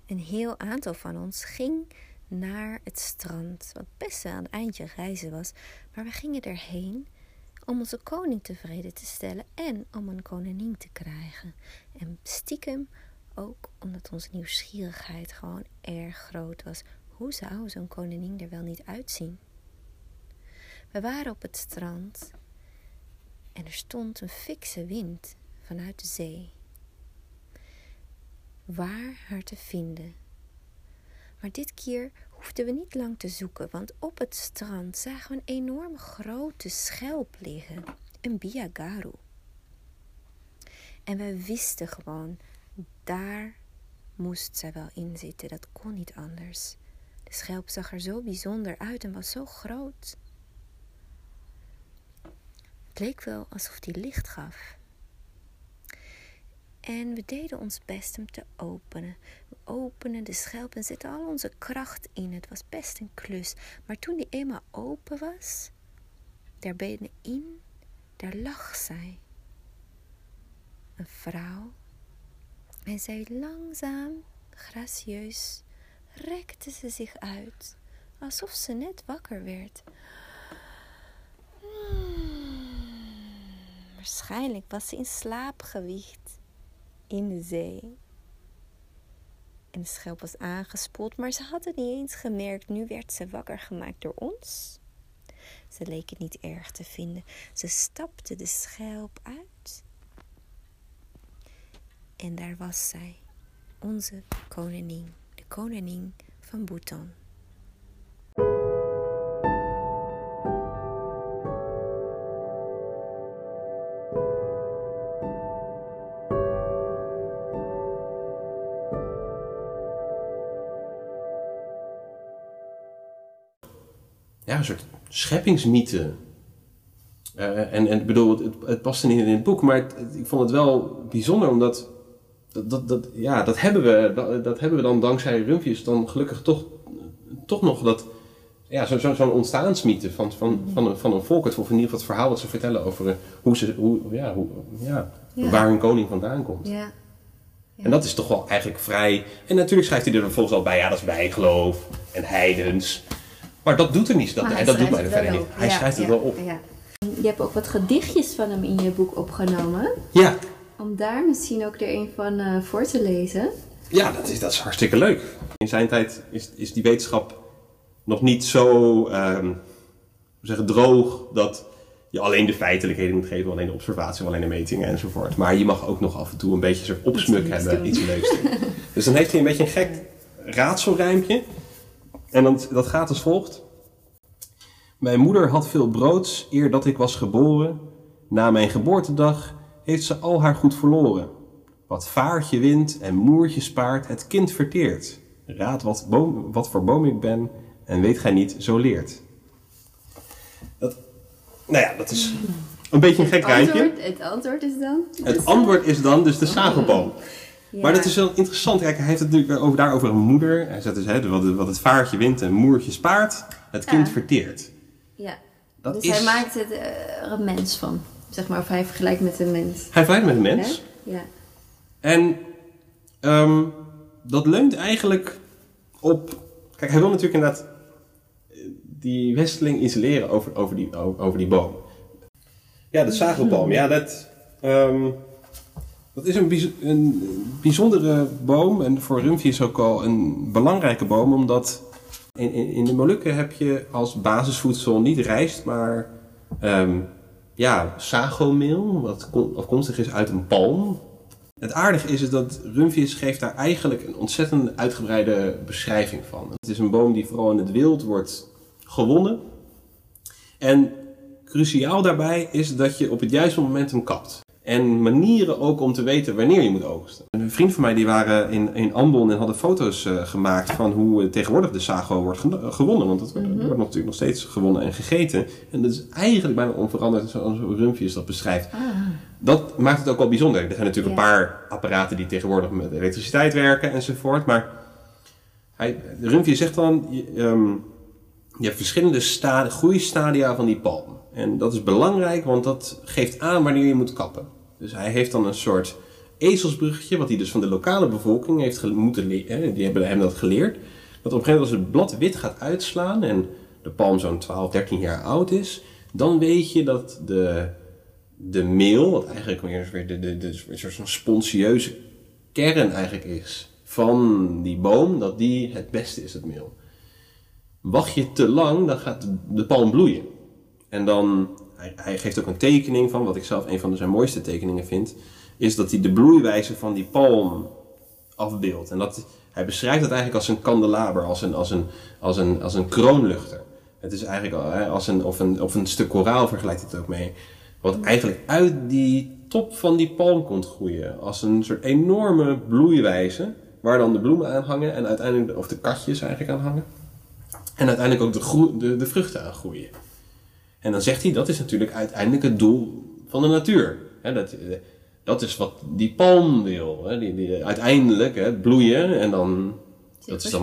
Speaker 1: Een heel aantal van ons ging naar het strand, wat best aan het eindje reizen was, maar we gingen erheen om onze koning tevreden te stellen en om een koningin te krijgen. En stiekem ook omdat onze nieuwsgierigheid gewoon erg groot was. Hoe zou zo'n koningin er wel niet uitzien? We waren op het strand en er stond een fikse wind vanuit de zee. Waar haar te vinden? Maar dit keer hoefden we niet lang te zoeken, want op het strand zagen we een enorm grote schelp liggen, een biagaru. En we wisten gewoon, daar moest zij wel in zitten, dat kon niet anders. De schelp zag er zo bijzonder uit en was zo groot. Het leek wel alsof die licht gaf. En we deden ons best hem te openen. We openen de schelp en zetten al onze kracht in. Het was best een klus. Maar toen die eenmaal open was, daar binnenin, daar lag zij. Een vrouw. En zij langzaam, gracieus, rekte ze zich uit, alsof ze net wakker werd. Hmm, waarschijnlijk was ze in slaap gewiegd in de zee. En de schelp was aangespoeld, maar ze had het niet eens gemerkt. Nu werd ze wakker gemaakt door ons. Ze leek het niet erg te vinden. Ze stapte de schelp uit. En daar was zij, onze koningin, de koningin van Bhutan.
Speaker 2: Een soort scheppingsmythe. Uh, en, en bedoel, het, het past niet in het boek, maar het, ik vond het wel bijzonder omdat dat, dat, dat, ja, dat, hebben we, dat, dat hebben we dan dankzij Rumpjes dan gelukkig toch, toch nog dat, ja, zo'n zo, zo ontstaansmythe van, van, van, een, van een volk, of in ieder geval het verhaal wat ze vertellen over hoe ze, hoe, ja, hoe, ja, ja. waar hun koning vandaan komt.
Speaker 1: Ja. Ja.
Speaker 2: En dat is toch wel eigenlijk vrij. En natuurlijk schrijft hij er vervolgens al bij, ja, dat is bijgeloof en heidens. Maar dat doet er niet. Dat,
Speaker 1: hij
Speaker 2: dat doet mij er verder niet. Hij schrijft het wel op.
Speaker 1: Ja. Je hebt ook wat gedichtjes van hem in je boek opgenomen.
Speaker 2: Ja,
Speaker 1: Om daar misschien ook er een van eh, voor te lezen.
Speaker 2: ja dat, is, dat is hartstikke leuk. In zijn tijd is, is die wetenschap nog niet zo hoe zeggen, droog dat je alleen de feitelijkheden moet geven, alleen de observatie, alleen de metingen enzovoort. Maar je mag ook nog af en toe een beetje soort opsmuk hebben,
Speaker 1: doen.
Speaker 2: iets leuks doen. (laughs) Dus dan heeft hij een beetje een gek raadselrijmpje. En dan, dat gaat als volgt. Mijn moeder had veel broods eer dat ik was geboren. Na mijn geboortedag heeft ze al haar goed verloren. Wat vaartje wint en moertje spaart, het kind verteert. Raad wat, boom, wat voor boom ik ben en weet gij niet, zo leert. Dat, nou ja, dat is een beetje een gek.
Speaker 1: Antwoord, het antwoord is dan?
Speaker 2: Het antwoord is dan dus de zagelboom.
Speaker 1: Ja.
Speaker 2: Maar dat is wel interessant. Kijk, hij heeft het natuurlijk over, daar over een moeder. Hij zegt dus, hè, wat, wat het vaartje wint en moertje spaart, het kind
Speaker 1: Ja.
Speaker 2: verteert.
Speaker 1: Ja.
Speaker 2: Dat
Speaker 1: dus
Speaker 2: is...
Speaker 1: hij maakt het eh, er een mens van. Zeg maar, of hij vergelijkt met een mens.
Speaker 2: Hij vergelijkt met een mens.
Speaker 1: Hè? Ja.
Speaker 2: En ehm, dat leunt eigenlijk op... Kijk, hij wil natuurlijk inderdaad eh, die westeling iets leren over, over, die, over, over die boom. Ja, de zagelboom. Ja, dat, ehm, dat is een, een bijzondere boom. En voor is ook al een belangrijke boom. Omdat in, in, de Molukken heb je als basisvoedsel niet rijst, maar ehm, ja, sagomeel. Wat afkomstig is uit een palm. Het aardige is, dat Rumphius geeft daar eigenlijk een ontzettend uitgebreide beschrijving van. Het is een boom die vooral in het wild wordt gewonnen. En cruciaal daarbij is dat je op het juiste moment hem kapt. En manieren ook om te weten wanneer je moet oogsten. Een vriend van mij die waren in, in Ambon en hadden foto's uh, gemaakt van hoe uh, tegenwoordig de sago wordt gewonnen. Want het wordt natuurlijk nog steeds gewonnen en gegeten. En dat is eigenlijk bijna onveranderd zoals zo Rumpjes dat beschrijft. Ah. Dat maakt het ook wel bijzonder. Er zijn natuurlijk een paar apparaten die tegenwoordig met elektriciteit werken enzovoort. Maar hij, Rumpje zegt dan, je, um, je hebt verschillende stadi groeistadia van die palm. En dat is belangrijk, want dat geeft aan wanneer je moet kappen. Dus hij heeft dan een soort ezelsbruggetje, wat hij dus van de lokale bevolking heeft moeten leren. Die hebben hem dat geleerd. Dat op een gegeven moment als het blad wit gaat uitslaan en de palm zo'n 12, 13 jaar oud is, dan weet je dat de, de meel, wat eigenlijk weer de, de, de, een soort van sponsieuze kern eigenlijk is van die boom, dat die het beste is, het meel. Wacht je te lang, dan gaat de palm bloeien. En dan, hij, geeft ook een tekening van, wat ik zelf een van zijn mooiste tekeningen vind, is dat hij de bloeiwijze van die palm afbeeldt. En dat, hij beschrijft het eigenlijk als een kandelaber, als een, als een, als een, als een kroonluchter. Het is eigenlijk als een, of, een, of een stuk koraal vergelijkt het ook mee. Wat eigenlijk uit die top van die palm komt groeien. Als een soort enorme bloeiwijze. Waar dan de bloemen aan hangen en uiteindelijk, of de katjes eigenlijk aan hangen. En uiteindelijk ook de, de, de vruchten aan groeien. En dan zegt hij, dat is natuurlijk uiteindelijk het doel van de natuur. dat, eh, dat is wat die palm wil. die, die, uiteindelijk bloeien en dan... Dat is dan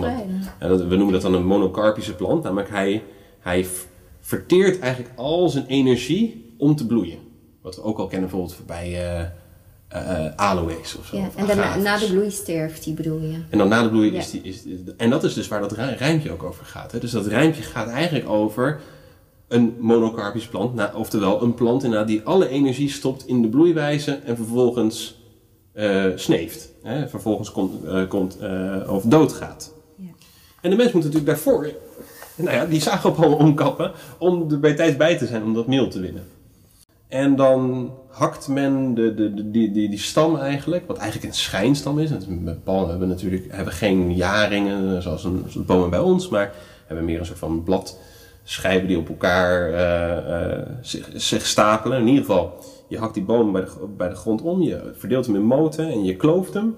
Speaker 2: we noemen dat dan een monocarpische plant. Namelijk hij, hij verteert eigenlijk al zijn energie om te bloeien. Wat we ook al kennen bijvoorbeeld bij uh, uh, aloes of zo.
Speaker 1: Ja, en daarna, na de bloei sterft die bedoel je.
Speaker 2: En dan na de bloei is die... Is, en dat is dus waar dat rijmpje ook over gaat. Hè? Dus dat rijmpje gaat eigenlijk over een monocarpisch plant, nou, oftewel een plant inderdaad die alle energie stopt in de bloeiwijze en vervolgens uh, sneeft. Hè, vervolgens komt, uh, komt uh, of doodgaat. Ja. En de mens moet natuurlijk daarvoor nou ja, die zaagopalm omkappen om er bij tijd bij te zijn om dat meel te winnen. En dan hakt men de, de, de, die, die, die stam eigenlijk, wat eigenlijk een schijnstam is. Met palmen hebben natuurlijk hebben geen jaringen zoals, een, zoals bomen bij ons, maar hebben meer een soort van blad schijven die op elkaar uh, zich, zich, stapelen. In ieder geval, je hakt die boom bij de, bij de grond om, je verdeelt hem in moten en je klooft hem.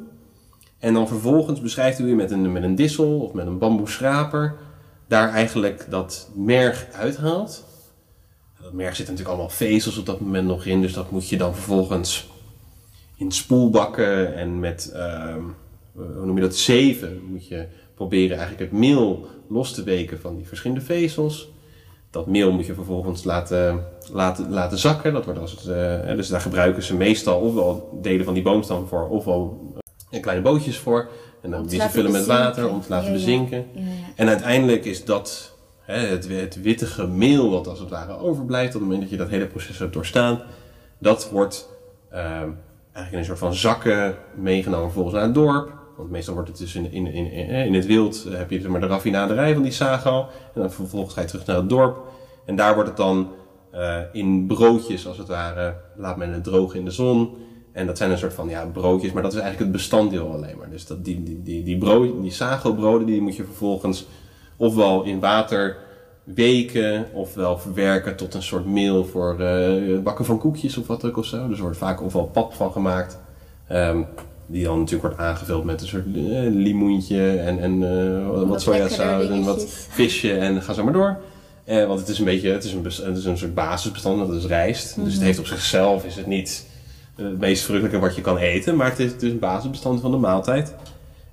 Speaker 2: En dan vervolgens beschrijft u met een, met een dissel of met een bamboeschraper daar eigenlijk dat merg uithaalt. Dat merg zit natuurlijk allemaal vezels op dat moment nog in, dus dat moet je dan vervolgens in spoelbakken en met, uh, hoe noem je dat, zeven, moet je proberen eigenlijk het meel los te weken van die verschillende vezels. Dat meel moet je vervolgens laten, laten, laten zakken. Dat wordt als het, uh, dus daar gebruiken ze meestal ofwel delen van die boomstam voor, ofwel uh, kleine bootjes voor. En dan die ze vullen met water om te laten bezinken. Ja, ja. En uiteindelijk is dat hè, het, het wittige meel wat als het ware overblijft op het moment dat je dat hele proces hebt doorstaan. Dat wordt uh, eigenlijk in een soort van zakken meegenomen volgens naar het dorp. Want meestal wordt het dus in, in, in, in het wild, eh, heb je maar de raffinaderij van die sago. En dan vervolgens ga je terug naar het dorp. En daar wordt het dan uh, in broodjes, als het ware, laat men het drogen in de zon. En dat zijn een soort van ja, broodjes, maar dat is eigenlijk het bestanddeel alleen maar. Dus dat, die, die, die, brood, die sago-broden, die moet je vervolgens ofwel in water weken, ofwel verwerken tot een soort meel voor uh, bakken van koekjes of wat ook of zo. Dus er wordt vaak ofwel pap van gemaakt. Um, die dan natuurlijk wordt aangevuld met een soort uh, limoentje en, en uh, wat sojasaus en wat visje en ga zo maar door. Uh, want het is een beetje, het is een, het is een soort basisbestand, dat is rijst. Dus het mhm. heeft op zichzelf, is het niet het meest vruchtelijke wat je kan eten, maar het is, het is een basisbestand van de maaltijd.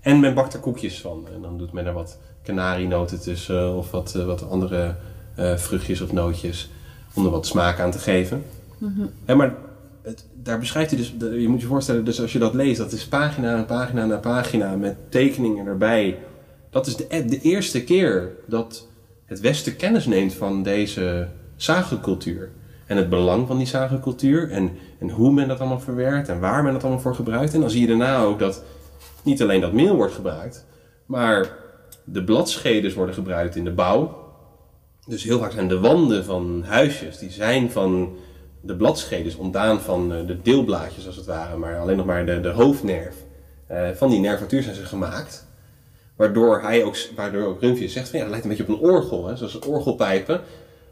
Speaker 2: En men bakt er koekjes van. En dan doet men er wat kanarienoten tussen of wat, wat andere vruchtjes of nootjes om er wat smaak aan te geven. Mm maar daar beschrijft hij dus, je moet je voorstellen, dus als je dat leest, dat is pagina na pagina na pagina met tekeningen erbij. Dat is de, de eerste keer dat het Westen kennis neemt van deze zagencultuur. En het belang van die zagencultuur en, en hoe men dat allemaal verwerkt en waar men dat allemaal voor gebruikt. En dan zie je daarna ook dat niet alleen dat meel wordt gebruikt, maar de bladschedes worden gebruikt in de bouw. Dus heel vaak zijn de wanden van huisjes, die zijn van de bladschedes is ontdaan van eh, de deelblaadjes als het ware, maar alleen nog maar de, de hoofdnerf. Uh, van die nervatuur zijn ze gemaakt. Waardoor hij ook, waardoor ook Rumpje zegt van ja, het lijkt een beetje op een orgel, hè, zoals orgelpijpen.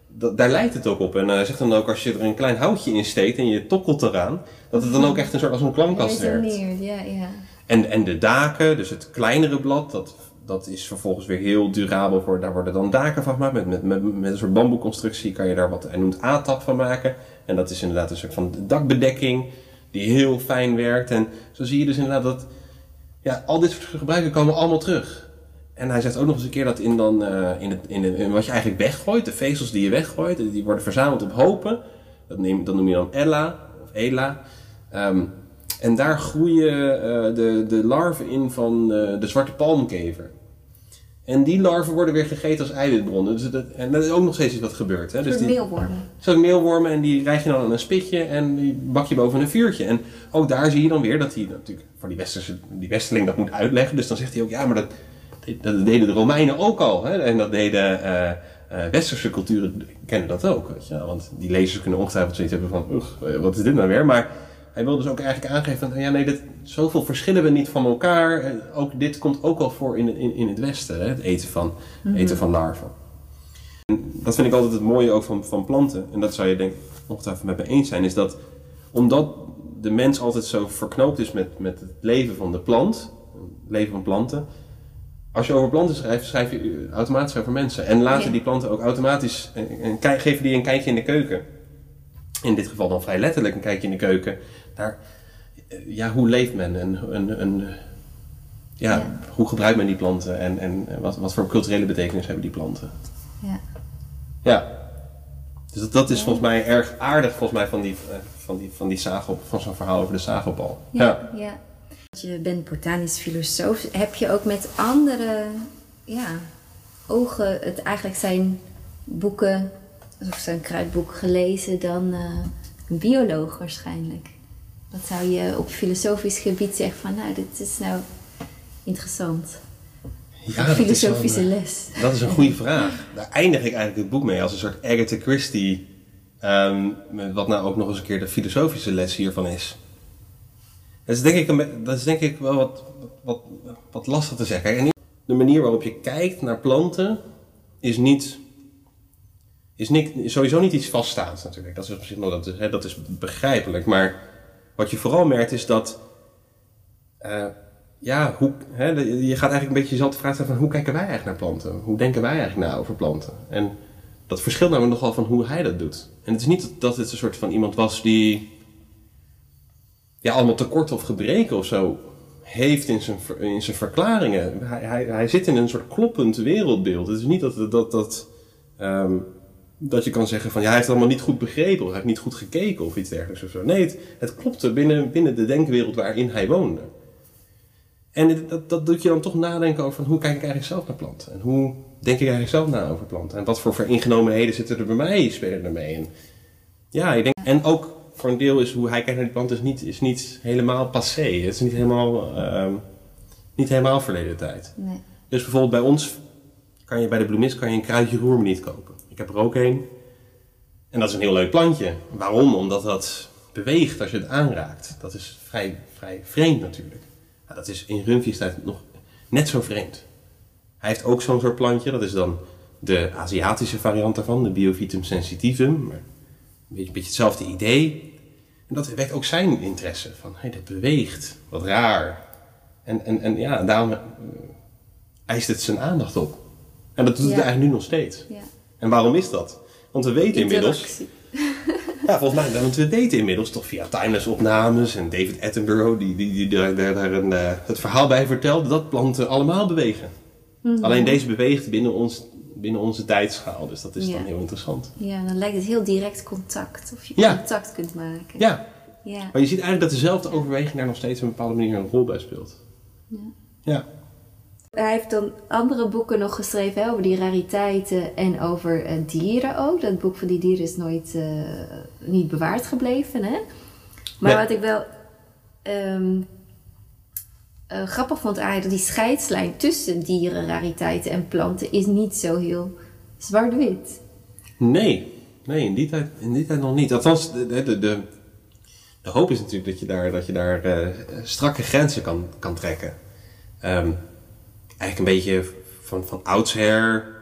Speaker 2: dat, daar lijkt het ook op. En hij zegt dan ook, als je er een klein houtje in steekt en je tokkelt eraan, dat het dan ook echt een soort als een klankkast werkt.
Speaker 1: Ja, ja.
Speaker 2: En, en de daken, dus het kleinere blad, dat, dat is vervolgens weer heel durabel voor. Daar worden dan daken van gemaakt. Met, met, met, met een soort bamboeconstructie kan je daar wat, hij noemt A-tap van maken. En dat is inderdaad een soort van dakbedekking die heel fijn werkt. En zo zie je dus inderdaad dat ja, al dit soort gebruiken komen allemaal terug. En hij zegt ook nog eens een keer dat in, dan, eh, in, het, in, in wat je eigenlijk weggooit, de vezels die je weggooit, die worden verzameld op hopen. Dat, neem, dat noem je dan Ella of Ela. Ehm, en daar groeien eh, de, de larven in van eh, de zwarte palmkever. En die larven worden weer gegeten als eiwitbronnen. Dus dat, en dat is ook nog steeds iets wat gebeurt. Hè? Dus die,
Speaker 1: meelwormen.
Speaker 2: Zo'n meelwormen en die rijg je dan aan een spitje en die bak je boven een vuurtje. En ook daar zie je dan weer dat hij natuurlijk voor die, westerse, die westerling dat moet uitleggen. Dus dan zegt hij ook, ja, maar dat, dat deden de Romeinen ook al. Hè? En dat deden eh, westerse culturen kennen dat ook. Weet je? Want die lezers kunnen ongetwijfeld zoiets hebben van, ugh, wat is dit nou weer? Maar hij wil dus ook eigenlijk aangeven van, ja nee, dat, zoveel verschillen we niet van elkaar. Eh, Ook, dit komt ook al voor in, in, in het westen, hè? het eten van, eten van larven. Dat vind ik altijd het mooie ook van, van planten. En dat zou je denk ik ongetwijfeld met me eens zijn. Is dat omdat de mens altijd zo verknoopt is met, met het leven van de plant. Het leven van planten. Als je over planten schrijft, schrijf je automatisch over mensen. En laten
Speaker 1: Ja.
Speaker 2: die planten ook automatisch... Kijk- geven die een kijkje in de keuken. In dit geval dan vrij letterlijk een kijkje in de keuken. Daar, eh, ja, hoe leeft men? En, een, een, ja,
Speaker 1: Ja.
Speaker 2: hoe gebruikt men die planten? En, en wat, wat voor culturele betekenis hebben die planten?
Speaker 1: Ja.
Speaker 2: Ja. Dus dat, dat is volgens mij erg aardig volgens mij van die, eh, van die, van die zagel, van zo'n verhaal over de zagelbal.
Speaker 1: Ja, ja. Je bent botanisch filosoof. Heb je ook met andere ja, ogen het eigenlijk zijn boeken, of zijn kruidboek gelezen dan eh, een bioloog waarschijnlijk? Wat zou je op filosofisch gebied zeggen van, nou, dit is nou interessant.
Speaker 2: Ja,
Speaker 1: Een filosofische
Speaker 2: een-
Speaker 1: les.
Speaker 2: Dat is een goede vraag. Daar eindig ik eigenlijk het boek mee als een soort Agatha Christie. ehm, wat nou ook nog eens een keer de filosofische les hiervan is. Dat is denk ik, een, dat is denk ik wel wat, wat, wat lastig te zeggen. En de manier waarop je kijkt naar planten is niet. Is niet, sowieso niet iets vaststaands natuurlijk. Dat is, wel- dat, is, hè, dat is begrijpelijk. Maar wat je vooral merkt is dat. eh, ja, hoe, hè, je gaat eigenlijk een beetje jezelf de vraag stellen van hoe kijken wij eigenlijk naar planten? Hoe denken wij eigenlijk na over planten? En dat verschilt namelijk nogal van hoe hij dat doet. En het is niet dat, het een soort van iemand was die ja, allemaal tekorten of gebreken of zo heeft in zijn, in zijn verklaringen. Hij, hij, hij zit in een soort kloppend wereldbeeld. Het is niet dat, dat, dat, ehm, dat je kan zeggen van ja, hij heeft het allemaal niet goed begrepen of hij heeft niet goed gekeken of iets dergelijks of zo. Nee, het, het klopte binnen, binnen de denkwereld waarin hij woonde. En dat, dat doet je dan toch nadenken over van hoe kijk ik eigenlijk zelf naar planten? En hoe denk ik eigenlijk zelf na over planten? En wat voor ingenomenheden zitten er bij mij, spelen er mee? En, ja, ik denk, en ook voor een deel is hoe hij kijkt naar die planten is niet, is niet helemaal passé. Het is niet helemaal, ehm, niet helemaal verleden tijd.
Speaker 1: Nee.
Speaker 2: Dus bijvoorbeeld bij ons kan je bij de bloemist kan je een kruidje roermeniet kopen. Ik heb er ook een. En dat is een heel leuk plantje. Waarom? Omdat dat beweegt als je het aanraakt. Dat is vrij, vrij vreemd natuurlijk. Nou, dat is in Rumfi's tijd nog net zo vreemd. Hij heeft ook zo'n soort plantje. Dat is dan de Aziatische variant daarvan, de Biophytum sensitivum. Maar een beetje, beetje hetzelfde idee. En dat wekt ook zijn interesse. Van, hé, dat beweegt. Wat raar. En, en, en ja, daarom eh, eist het zijn aandacht op. En dat doet het eigenlijk nu nog steeds.
Speaker 1: Ja.
Speaker 2: En waarom is dat? Want we weten inmiddels... (laughs) Ja, volgens mij, want we weten inmiddels toch via timeless opnames en David Attenborough, die, die, die daar, daar, daar een, eh, het verhaal bij vertelt, dat planten allemaal bewegen.
Speaker 1: Mhm.
Speaker 2: Alleen deze beweegt binnen, ons, binnen onze tijdschaal, dus dat is
Speaker 1: Ja.
Speaker 2: dan heel interessant.
Speaker 1: Ja, dan lijkt het heel direct contact. Of je
Speaker 2: Ja.
Speaker 1: contact kunt maken.
Speaker 2: Ja,
Speaker 1: Ja.
Speaker 2: maar je ziet eigenlijk dat dezelfde overweging daar nog steeds op een bepaalde manier een rol bij speelt.
Speaker 1: Ja.
Speaker 2: Ja.
Speaker 1: Hij heeft dan andere boeken nog geschreven hè, over die rariteiten en over eh, dieren ook. Dat boek van die dieren is nooit eh, niet bewaard gebleven. Hè? Maar
Speaker 2: Nee.
Speaker 1: wat ik wel ehm, eh, grappig vond eigenlijk, die scheidslijn tussen dieren, rariteiten en planten is niet zo heel zwart-wit.
Speaker 2: Nee, nee, in die tijd, in die tijd nog niet. Althans, de, de, de, de, de hoop is natuurlijk dat je daar, dat je daar strakke grenzen kan, kan trekken. Ehm, eigenlijk een beetje van, van oudsher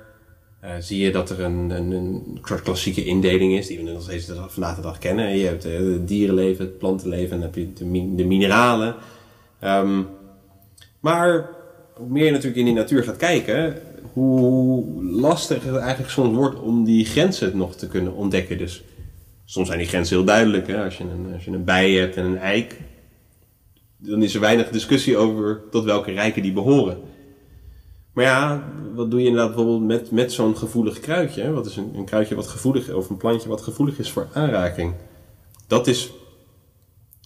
Speaker 2: eh, zie je dat er een, een, een klassieke indeling is, die we nog steeds vandaag de dag kennen. Je hebt het dierenleven, het plantenleven en dan heb je de, de mineralen. Ehm, maar hoe meer je natuurlijk in die natuur gaat kijken, hoe lastig het eigenlijk soms wordt om die grenzen nog te kunnen ontdekken. Dus soms zijn die grenzen heel duidelijk. Hè? Als, je een, als je een bij hebt en een eik, dan is er weinig discussie over tot welke rijken die behoren. Maar ja, wat doe je inderdaad bijvoorbeeld met, met zo'n gevoelig kruidje? Wat is een, een kruidje wat gevoelig, of een plantje wat gevoelig is voor aanraking? Dat is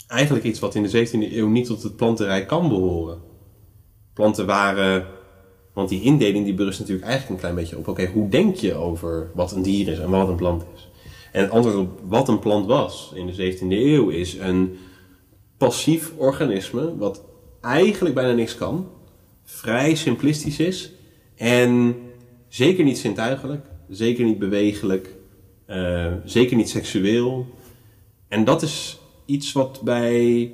Speaker 2: eigenlijk iets wat in de 17e eeuw niet tot het plantenrijk kan behoren. Planten waren, want die indeling die berust natuurlijk eigenlijk een klein beetje op, oké, hoe denk je over wat een dier is en wat een plant is? En het antwoord op wat een plant was in de 17e eeuw is een passief organisme wat eigenlijk bijna niks kan, vrij simplistisch is en zeker niet zintuigelijk, zeker niet bewegelijk, uh, zeker niet seksueel. En dat is iets wat bij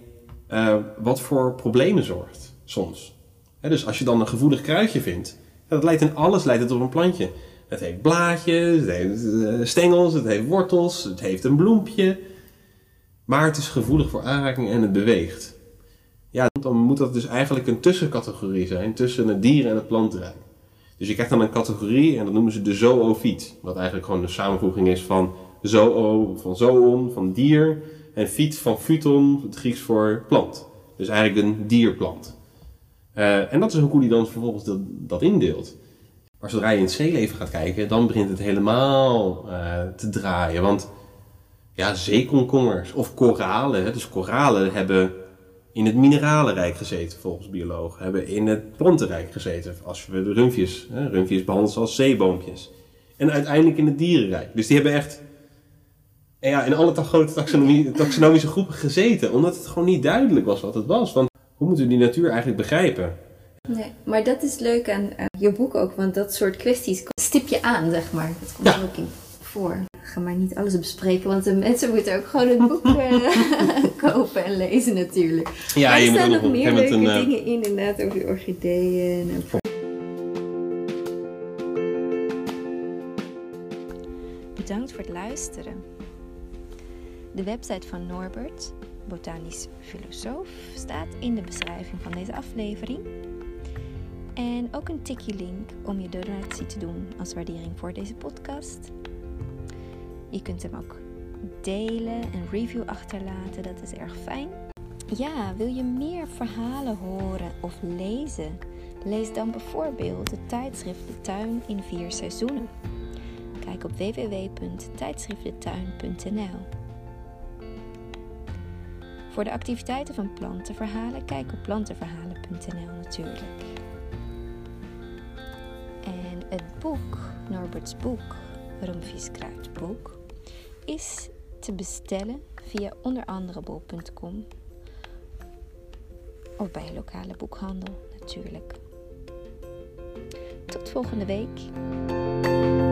Speaker 2: uh, wat voor problemen zorgt soms. dus als je dan een gevoelig kruidje vindt, dat leidt in alles leidt het op een plantje. Het heeft blaadjes, het heeft uh, stengels, het heeft wortels, het heeft een bloempje. Maar het is gevoelig voor aanraking en het beweegt. Ja, dan moet dat dus eigenlijk een tussencategorie zijn tussen het dier en het plantenrijk. Dus je krijgt dan een categorie en dat noemen ze de zoofiet. Wat eigenlijk gewoon een samenvoeging is van zoo, van zoon, van dier, en fiet van futon, het Grieks voor plant. Dus eigenlijk een dierplant. Uh, en dat is hoe hij dan vervolgens dat, dat indeelt. Maar zodra je in het zeeleven gaat kijken, dan begint het helemaal uh, te draaien. Want ja, zeekomkommers of koralen, dus koralen hebben in het mineralenrijk gezeten volgens biologen. Hebben in het plantenrijk gezeten als we de rumfjes, hè, rumfjes behandelen als zeeboompjes. En uiteindelijk in het dierenrijk. Dus die hebben echt ja, in alle grote taxonomie, taxonomische groepen gezeten. Omdat het gewoon niet duidelijk was wat het was. Want hoe moeten we die natuur eigenlijk begrijpen?
Speaker 1: Nee, maar dat is leuk aan je boek ook. Want dat soort kwesties stip je aan, zeg maar. Dat komt er ook in voor. Ga maar niet alles bespreken, want de mensen moeten ook gewoon het boek uh, (laughs) (laughs) kopen en lezen natuurlijk. Ja, maar er staan nog meer leuke een, dingen in, inderdaad, over de orchideeën. En... Bedankt voor het luisteren. De website van Norbert, botanisch filosoof, staat in de beschrijving van deze aflevering. En ook een tikje link om je donatie te doen als waardering voor deze podcast. Je kunt hem ook delen en review achterlaten, dat is erg fijn. Ja, wil je meer verhalen horen of lezen? Lees dan bijvoorbeeld het tijdschrift De Tuin in vier seizoenen. Kijk op www.tijdschriftdetuin.nl. Voor de activiteiten van plantenverhalen kijk op plantenverhalen.nl natuurlijk. En het boek, Norberts boek, Rumfies Kruidboek, is te bestellen via onder andere bol.com of bij een lokale boekhandel natuurlijk. Tot volgende week.